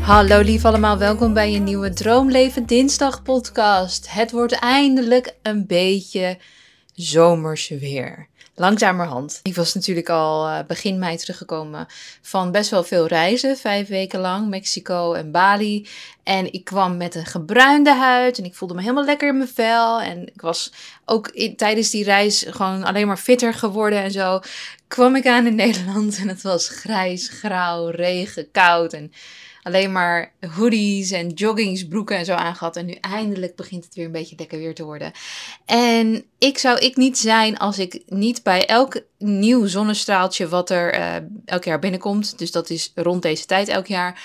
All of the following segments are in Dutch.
Hallo lief allemaal, welkom bij een nieuwe Droomleven Dinsdag podcast. Het wordt eindelijk een beetje zomers weer. Langzamerhand. Ik was natuurlijk al eh, begin mei teruggekomen van best wel veel reizen. Vijf weken lang, Mexico en Bali. En ik kwam met een gebruinde huid en ik voelde me helemaal lekker in mijn vel. En ik was ook tijdens die reis gewoon alleen maar fitter geworden en zo. Kwam ik aan in Nederland en het was grijs, grauw, regen, koud en alleen maar hoodies en joggingsbroeken en zo aangehad. En nu eindelijk begint het weer een beetje lekker weer te worden. En ik zou ik niet zijn als ik niet bij elk nieuw zonnestraaltje wat er eh, elk jaar binnenkomt, dus dat is rond deze tijd elk jaar,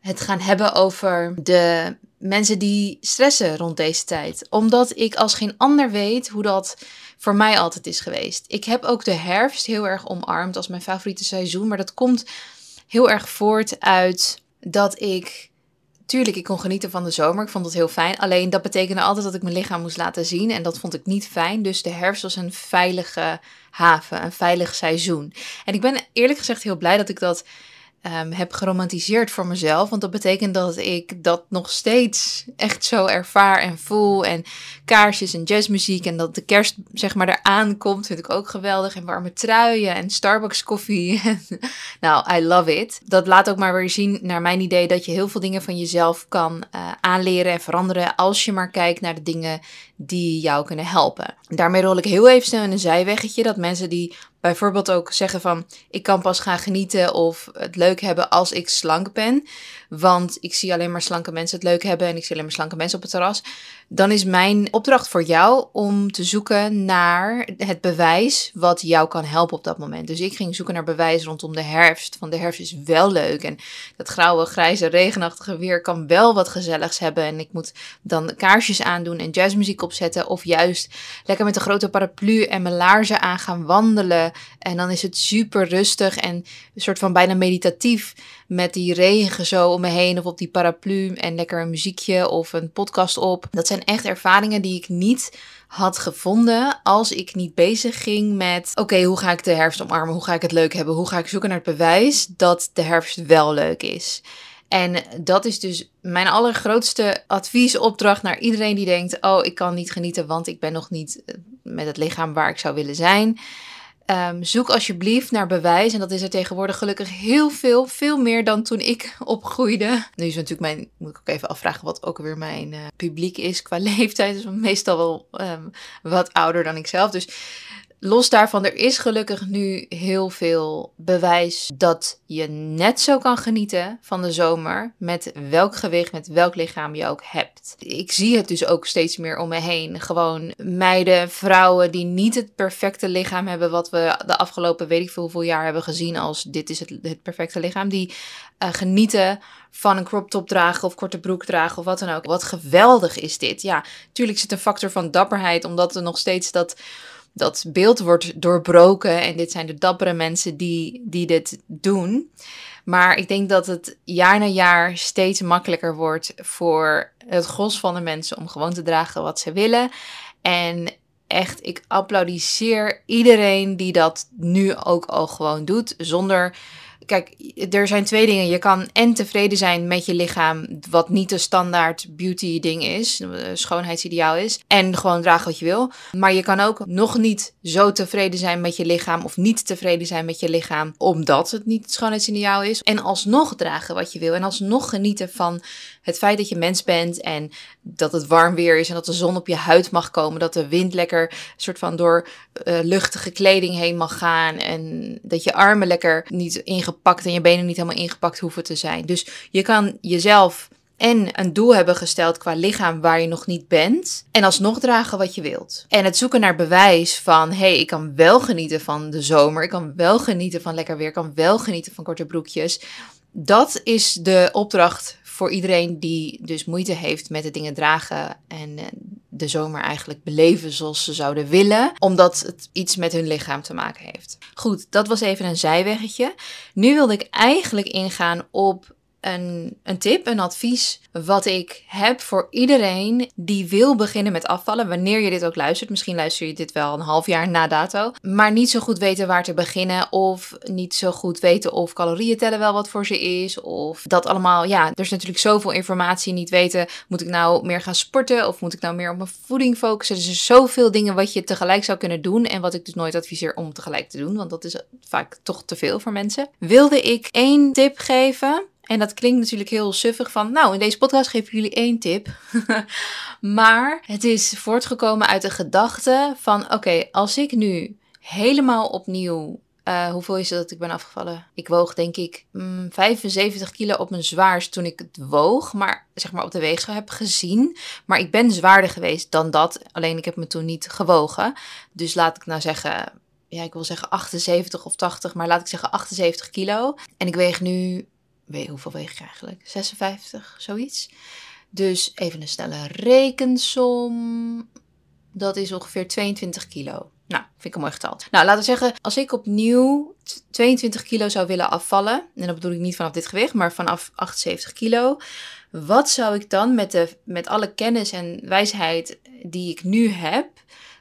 het gaan hebben over de mensen die stressen rond deze tijd. Omdat ik als geen ander weet hoe dat voor mij altijd is geweest. Ik heb ook de herfst heel erg omarmd als mijn favoriete seizoen, maar dat komt heel erg voort uit dat ik. Tuurlijk, ik kon genieten van de zomer. Ik vond het heel fijn. Alleen dat betekende altijd dat ik mijn lichaam moest laten zien. En dat vond ik niet fijn. Dus de herfst was een veilige haven, een veilig seizoen. En ik ben eerlijk gezegd heel blij dat ik dat ehm, heb geromantiseerd voor mezelf. Want dat betekent dat ik dat nog steeds echt zo ervaar en voel. En kaarsjes en jazzmuziek. En dat de kerst zeg maar eraan komt, vind ik ook geweldig. En warme truien en Starbucks koffie. nou, I love it. Dat laat ook maar weer zien, naar mijn idee, dat je heel veel dingen van jezelf kan eh, aanleren en veranderen. Als je maar kijkt naar de dingen die jou kunnen helpen. Daarmee rol ik heel even snel in een zijweggetje. Dat mensen die bijvoorbeeld ook zeggen van... ik kan pas gaan genieten of het leuk hebben als ik slank ben. Want ik zie alleen maar slanke mensen het leuk hebben... en ik zie alleen maar slanke mensen op het terras. Dan is mijn opdracht voor jou om te zoeken naar het bewijs... wat jou kan helpen op dat moment. Dus ik ging zoeken naar bewijs rondom de herfst. Want de herfst is wel leuk. En dat grauwe, grijze, regenachtige weer kan wel wat gezelligs hebben. En ik moet dan kaarsjes aandoen en jazzmuziek opzetten. Of juist lekker met een grote paraplu en mijn laarzen aan gaan wandelen. En dan is het super rustig en een soort van bijna meditatief. Met die regen zo om me heen of op die paraplu. En lekker een muziekje of een podcast op. Dat zijn echt ervaringen die ik niet had gevonden als ik niet bezig ging met: oké, hoe ga ik de herfst omarmen? Hoe ga ik het leuk hebben? Hoe ga ik zoeken naar het bewijs dat de herfst wel leuk is? En dat is dus mijn allergrootste adviesopdracht naar iedereen die denkt: Oh, ik kan niet genieten, want ik ben nog niet eh, met het lichaam waar ik zou willen zijn. Ehm, zoek alsjeblieft naar bewijs. En dat is er tegenwoordig gelukkig heel veel. Veel meer dan toen ik opgroeide. Nu is natuurlijk mijn. Moet ik ook even afvragen wat ook weer mijn eh, publiek is qua leeftijd. Dus meestal wel ehm, wat ouder dan ik zelf. Dus los daarvan, er is gelukkig nu heel veel bewijs dat je net zo kan genieten van de zomer. Met welk gewicht, met welk lichaam je ook hebt. Ik zie het dus ook steeds meer om me heen. Gewoon meiden, vrouwen die niet het perfecte lichaam hebben. Wat we de afgelopen weet ik veel hoeveel jaar hebben gezien als dit is het, perfecte lichaam. Die eh, genieten van een crop top dragen of korte broek dragen of wat dan ook. Wat geweldig is dit. Ja, tuurlijk zit een factor van dapperheid. Omdat er nog steeds dat dat beeld wordt doorbroken. En dit zijn de dappere mensen die, die dit doen. Maar ik denk dat het jaar na jaar steeds makkelijker wordt voor het gros van de mensen om gewoon te dragen wat ze willen. En echt, ik applaudisseer iedereen die dat nu ook al gewoon doet. Zonder. Kijk, er zijn twee dingen. Je kan en tevreden zijn met je lichaam, wat niet de standaard beauty ding is, schoonheidsideaal is, en gewoon dragen wat je wil. Maar je kan ook nog niet zo tevreden zijn met je lichaam of niet tevreden zijn met je lichaam, omdat het niet het schoonheidsideaal is. En alsnog dragen wat je wil en alsnog genieten van het feit dat je mens bent en dat het warm weer is en dat de zon op je huid mag komen, dat de wind lekker soort van door uh, luchtige kleding heen mag gaan en dat je armen lekker niet ingepakt en je benen niet helemaal ingepakt hoeven te zijn. Dus je kan jezelf en een doel hebben gesteld qua lichaam waar je nog niet bent. En alsnog dragen wat je wilt. En het zoeken naar bewijs van: hé, hey, ik kan wel genieten van de zomer. Ik kan wel genieten van lekker weer. Ik kan wel genieten van korte broekjes. Dat is de opdracht voor iedereen die dus moeite heeft met de dingen dragen en de zomer eigenlijk beleven zoals ze zouden willen, omdat het iets met hun lichaam te maken heeft. Goed, dat was even een zijweggetje. Nu wilde ik eigenlijk ingaan op een, een tip, een advies wat ik heb voor iedereen die wil beginnen met afvallen. Wanneer je dit ook luistert. Misschien luister je dit wel een half jaar na dato. Maar niet zo goed weten waar te beginnen. Of niet zo goed weten of calorieën tellen wel wat voor ze is. Of dat allemaal, ja, er is natuurlijk zoveel informatie. Niet weten, moet ik nou meer gaan sporten? Of moet ik nou meer op mijn voeding focussen? Dus er zijn zoveel dingen wat je tegelijk zou kunnen doen. En wat ik dus nooit adviseer om tegelijk te doen. Want dat is vaak toch te veel voor mensen. Wilde ik één tip geven en dat klinkt natuurlijk heel suffig van, nou, in deze podcast geef ik jullie één tip. maar het is voortgekomen uit de gedachte van, oké, als ik nu helemaal opnieuw, uh, hoeveel is het dat ik ben afgevallen? Ik woog denk ik mm, 75 kilo op mijn zwaarst toen ik het woog, maar zeg maar op de weegschaal heb gezien. Maar ik ben zwaarder geweest dan dat, alleen ik heb me toen niet gewogen. Dus laat ik nou zeggen, ja, ik wil zeggen 78 of 80, maar laat ik zeggen 78 kilo. En ik weeg nu weet, hoeveel weeg ik eigenlijk? 56, zoiets. Dus even een snelle rekensom. Dat is ongeveer 22 kilo. Nou, vind ik een mooi getal. Nou, laten we zeggen, als ik opnieuw 22 kilo zou willen afvallen, en dat bedoel ik niet vanaf dit gewicht, maar vanaf 78 kilo, wat zou ik dan met, de, met alle kennis en wijsheid die ik nu heb,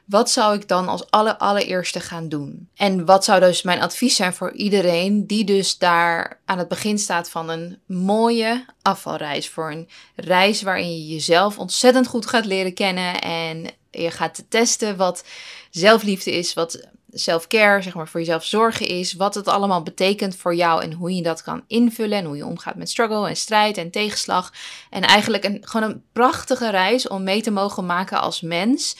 wat zou ik dan als alle, allereerste gaan doen? En wat zou dus mijn advies zijn voor iedereen die dus daar aan het begin staat van een mooie afvalreis? Voor een reis waarin je jezelf ontzettend goed gaat leren kennen en je gaat testen wat zelfliefde is, wat self-care, zeg maar voor jezelf zorgen is, wat het allemaal betekent voor jou en hoe je dat kan invullen en hoe je omgaat met struggle en strijd en tegenslag. En eigenlijk een, gewoon een prachtige reis om mee te mogen maken als mens,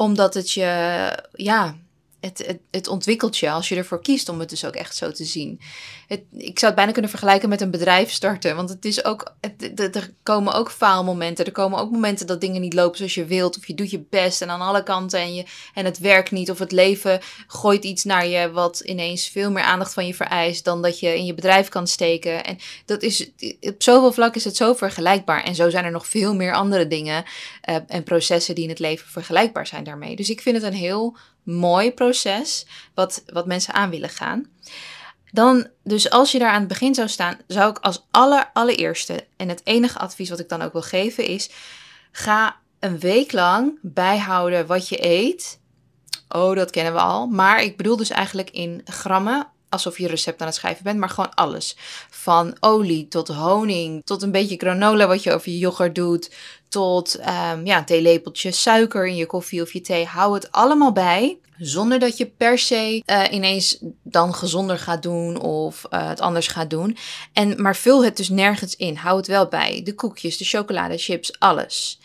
omdat het je, ja, het, het, ontwikkelt je als je ervoor kiest om het dus ook echt zo te zien. Het, ik zou het bijna kunnen vergelijken met een bedrijf starten. Want het is ook, er komen ook faalmomenten. Er komen ook momenten dat dingen niet lopen zoals je wilt. Of je doet je best en aan alle kanten en, je, en het werkt niet. Of het leven gooit iets naar je wat ineens veel meer aandacht van je vereist dan dat je in je bedrijf kan steken. En dat is, op zoveel vlak is het zo vergelijkbaar. En zo zijn er nog veel meer andere dingen uh, en processen die in het leven vergelijkbaar zijn daarmee. Dus ik vind het een heel mooi proces wat, wat mensen aan willen gaan. Dan, dus als je daar aan het begin zou staan, zou ik als aller, allereerste, en het enige advies wat ik dan ook wil geven is, ga een week lang bijhouden wat je eet. Oh, dat kennen we al. Maar ik bedoel dus eigenlijk in grammen, alsof je recept aan het schrijven bent, maar gewoon alles. Van olie tot honing, tot een beetje granola wat je over je yoghurt doet, tot um, ja, een theelepeltje suiker in je koffie of je thee. Hou het allemaal bij. Zonder dat je per se uh, ineens dan gezonder gaat doen of uh, het anders gaat doen. En, maar vul het dus nergens in. Hou het wel bij. De koekjes, de chocolade, chips, alles.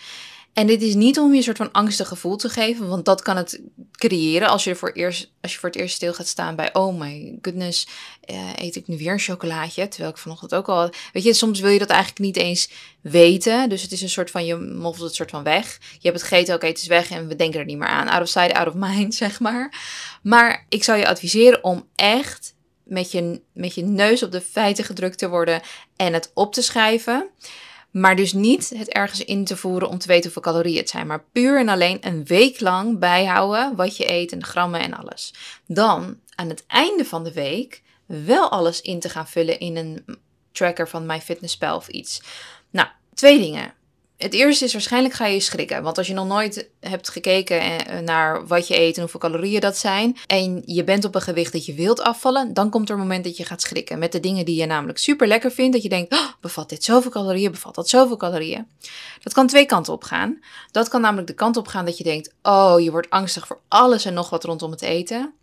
En dit is niet om je een soort van angstig gevoel te geven, want dat kan het creëren als je, voor, eerst, als je voor het eerst stil gaat staan bij, oh my goodness, uh, eet ik nu weer een chocolaatje, terwijl ik vanochtend ook al, weet je, soms wil je dat eigenlijk niet eens weten, dus het is een soort van, je moffelt het soort van weg. Je hebt het gegeten, oké, het is weg en we denken er niet meer aan, out of sight, out of mind, zeg maar. Maar ik zou je adviseren om echt met je, met je neus op de feiten gedrukt te worden en het op te schrijven. Maar dus niet het ergens in te voeren om te weten hoeveel calorieën het zijn. Maar puur en alleen een week lang bijhouden wat je eet en de grammen en alles. Dan aan het einde van de week wel alles in te gaan vullen in een tracker van MyFitnessPal of iets. Nou, twee dingen het eerste is waarschijnlijk ga je schrikken. Want als je nog nooit hebt gekeken eh, naar wat je eet en hoeveel calorieën dat zijn. En je bent op een gewicht dat je wilt afvallen. Dan komt er een moment dat je gaat schrikken. Met de dingen die je namelijk super lekker vindt. Dat je denkt, oh, bevat dit zoveel calorieën? Bevat dat zoveel calorieën? Dat kan twee kanten op gaan. Dat kan namelijk de kant op gaan dat je denkt, oh, je wordt angstig voor alles en nog wat rondom het eten.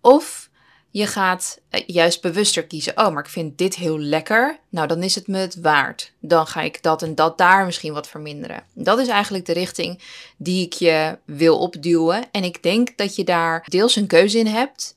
Of je gaat eh, juist bewuster kiezen. Oh, maar ik vind dit heel lekker. Nou, dan is het me het waard. Dan ga ik dat en dat daar misschien wat verminderen. Dat is eigenlijk de richting die ik je wil opduwen. En ik denk dat je daar deels een keuze in hebt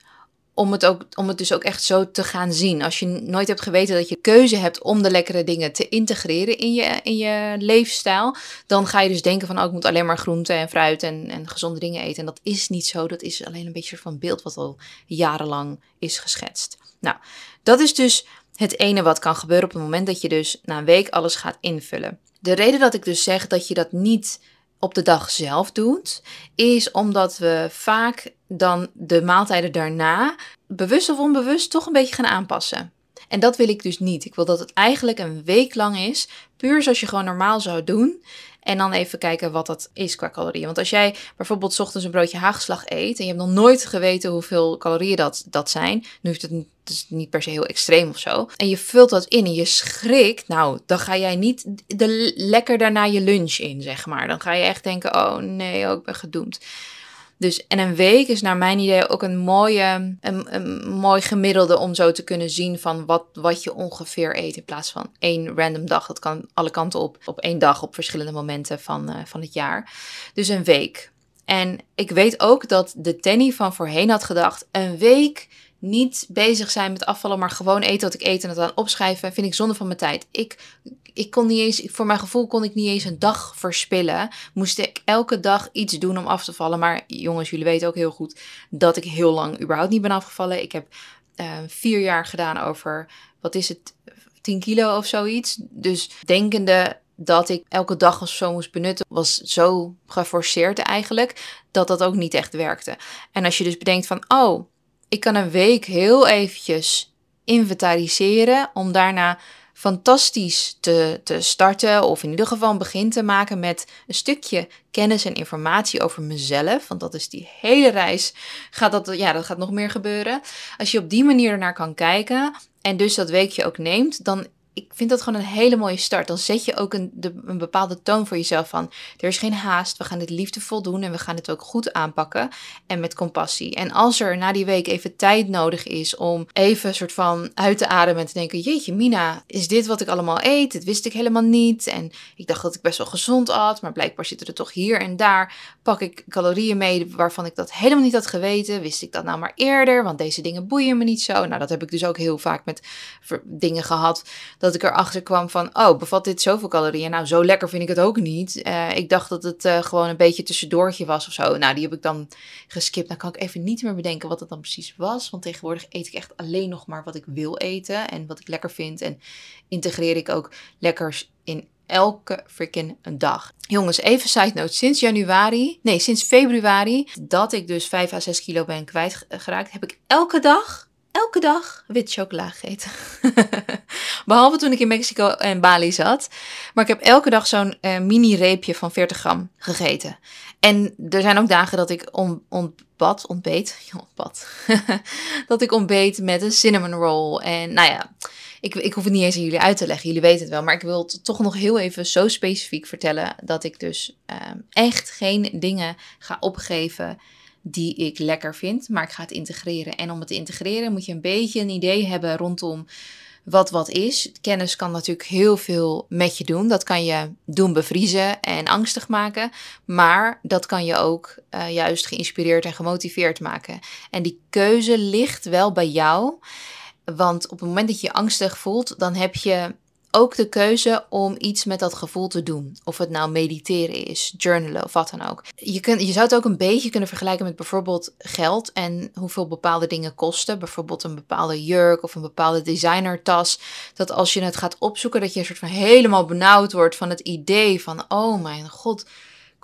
om het, ook, om het dus ook echt zo te gaan zien. Als je nooit hebt geweten dat je keuze hebt om de lekkere dingen te integreren in je, in je leefstijl, dan ga je dus denken van, oh, ik moet alleen maar groente en fruit en, en gezonde dingen eten. En dat is niet zo. Dat is alleen een beetje van beeld wat al jarenlang is geschetst. Nou, dat is dus het ene wat kan gebeuren op het moment dat je dus na een week alles gaat invullen. De reden dat ik dus zeg dat je dat niet op de dag zelf doet, is omdat we vaak dan de maaltijden daarna bewust of onbewust toch een beetje gaan aanpassen. En dat wil ik dus niet. Ik wil dat het eigenlijk een week lang is, puur zoals je gewoon normaal zou doen. En dan even kijken wat dat is qua calorieën. Want als jij bijvoorbeeld ochtends een broodje haagslag eet en je hebt nog nooit geweten hoeveel calorieën dat, dat zijn, nu heeft het is niet per se heel extreem of zo. En je vult dat in en je schrikt, nou, dan ga jij niet de, lekker daarna je lunch in, zeg maar. Dan ga je echt denken, oh nee, oh, ik ben gedoemd. Dus, en een week is naar mijn idee ook een mooie, een, een mooi gemiddelde om zo te kunnen zien van wat, wat je ongeveer eet. In plaats van één random dag. Dat kan alle kanten op. Op één dag op verschillende momenten van, uh, van het jaar. Dus een week. En ik weet ook dat de Tenny van voorheen had gedacht: een week niet bezig zijn met afvallen, maar gewoon eten wat ik eet en het dan opschrijven, vind ik zonde van mijn tijd. Ik, ik kon niet eens, voor mijn gevoel kon ik niet eens een dag verspillen. Moest ik elke dag iets doen om af te vallen. Maar jongens, jullie weten ook heel goed dat ik heel lang überhaupt niet ben afgevallen. Ik heb uh, vier jaar gedaan over, wat is het, 10 kilo of zoiets. Dus denkende dat ik elke dag of zo moest benutten, was zo geforceerd eigenlijk, dat dat ook niet echt werkte. En als je dus bedenkt van, oh, ik kan een week heel eventjes inventariseren om daarna fantastisch te, te starten, of in ieder geval een begin te maken met een stukje kennis en informatie over mezelf. Want dat is die hele reis. Gaat dat, ja, dat gaat nog meer gebeuren. Als je op die manier ernaar kan kijken en dus dat weekje ook neemt, dan ik vind dat gewoon een hele mooie start. Dan zet je ook een, de, een bepaalde toon voor jezelf van... er is geen haast, we gaan dit liefdevol doen... en we gaan het ook goed aanpakken en met compassie. En als er na die week even tijd nodig is om even soort van uit te ademen... en te denken, jeetje Mina, is dit wat ik allemaal eet? Dit wist ik helemaal niet. En ik dacht dat ik best wel gezond at... maar blijkbaar zitten er toch hier en daar... pak ik calorieën mee waarvan ik dat helemaal niet had geweten. Wist ik dat nou maar eerder, want deze dingen boeien me niet zo. Nou, dat heb ik dus ook heel vaak met dingen gehad dat ik erachter kwam van, oh, bevat dit zoveel calorieën? Nou, zo lekker vind ik het ook niet. Uh, ik dacht dat het uh, gewoon een beetje tussendoortje was of zo. Nou, die heb ik dan geskipt. Dan kan ik even niet meer bedenken wat het dan precies was. Want tegenwoordig eet ik echt alleen nog maar wat ik wil eten en wat ik lekker vind. En integreer ik ook lekkers in elke freaking dag. Jongens, even side note. Sinds januari, nee, sinds februari, dat ik dus 5 à 6 kilo ben kwijtgeraakt, heb ik elke dag elke dag wit chocola gegeten. Behalve toen ik in Mexico en Bali zat. Maar ik heb elke dag zo'n uh, mini reepje van 40 gram gegeten. En er zijn ook dagen dat ik on, ontbad, ontbeet, ontbad. dat ik ontbeet met een cinnamon roll. En nou ja, ik, ik hoef het niet eens aan jullie uit te leggen. Jullie weten het wel. Maar ik wil het toch nog heel even zo specifiek vertellen. Dat ik dus uh, echt geen dingen ga opgeven die ik lekker vind, maar ik ga het integreren. En om het te integreren moet je een beetje een idee hebben rondom wat wat is. Kennis kan natuurlijk heel veel met je doen. Dat kan je doen bevriezen en angstig maken, maar dat kan je ook uh, juist geïnspireerd en gemotiveerd maken. En die keuze ligt wel bij jou. Want op het moment dat je je angstig voelt, dan heb je ook de keuze om iets met dat gevoel te doen. Of het nou mediteren is, journalen of wat dan ook. Je, kunt, je zou het ook een beetje kunnen vergelijken met bijvoorbeeld geld en hoeveel bepaalde dingen kosten. Bijvoorbeeld een bepaalde jurk of een bepaalde designertas. Dat als je het gaat opzoeken, dat je een soort van helemaal benauwd wordt van het idee van: oh mijn god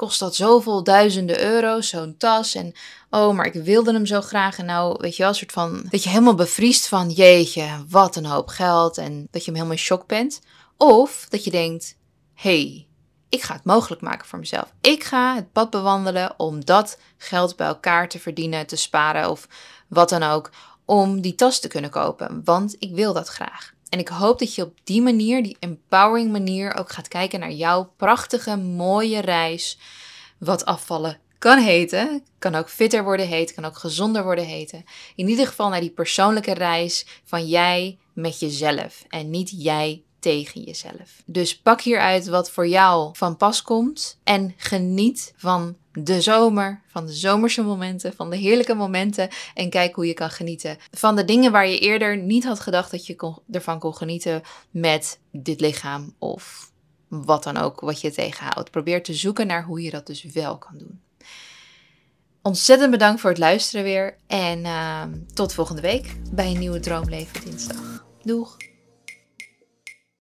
kost dat zoveel duizenden euro's, zo'n tas. En oh, maar ik wilde hem zo graag. En nou, weet je wel, een soort van, dat je helemaal bevriest van, jeetje, wat een hoop geld. En dat je hem helemaal in shock bent. Of dat je denkt, hey, ik ga het mogelijk maken voor mezelf. Ik ga het pad bewandelen om dat geld bij elkaar te verdienen, te sparen of wat dan ook. Om die tas te kunnen kopen, want ik wil dat graag. En ik hoop dat je op die manier, die empowering manier, ook gaat kijken naar jouw prachtige, mooie reis. Wat afvallen kan heten. Kan ook fitter worden heten, kan ook gezonder worden heten. In ieder geval naar die persoonlijke reis van jij met jezelf. En niet jij tegen jezelf. Dus pak hieruit wat voor jou van pas komt en geniet van de zomer, van de zomerse momenten, van de heerlijke momenten en kijk hoe je kan genieten van de dingen waar je eerder niet had gedacht dat je ervan kon genieten met dit lichaam of wat dan ook wat je tegenhoudt. Probeer te zoeken naar hoe je dat dus wel kan doen. Ontzettend bedankt voor het luisteren weer en uh, tot volgende week bij een nieuwe Droomleven dinsdag. Doeg!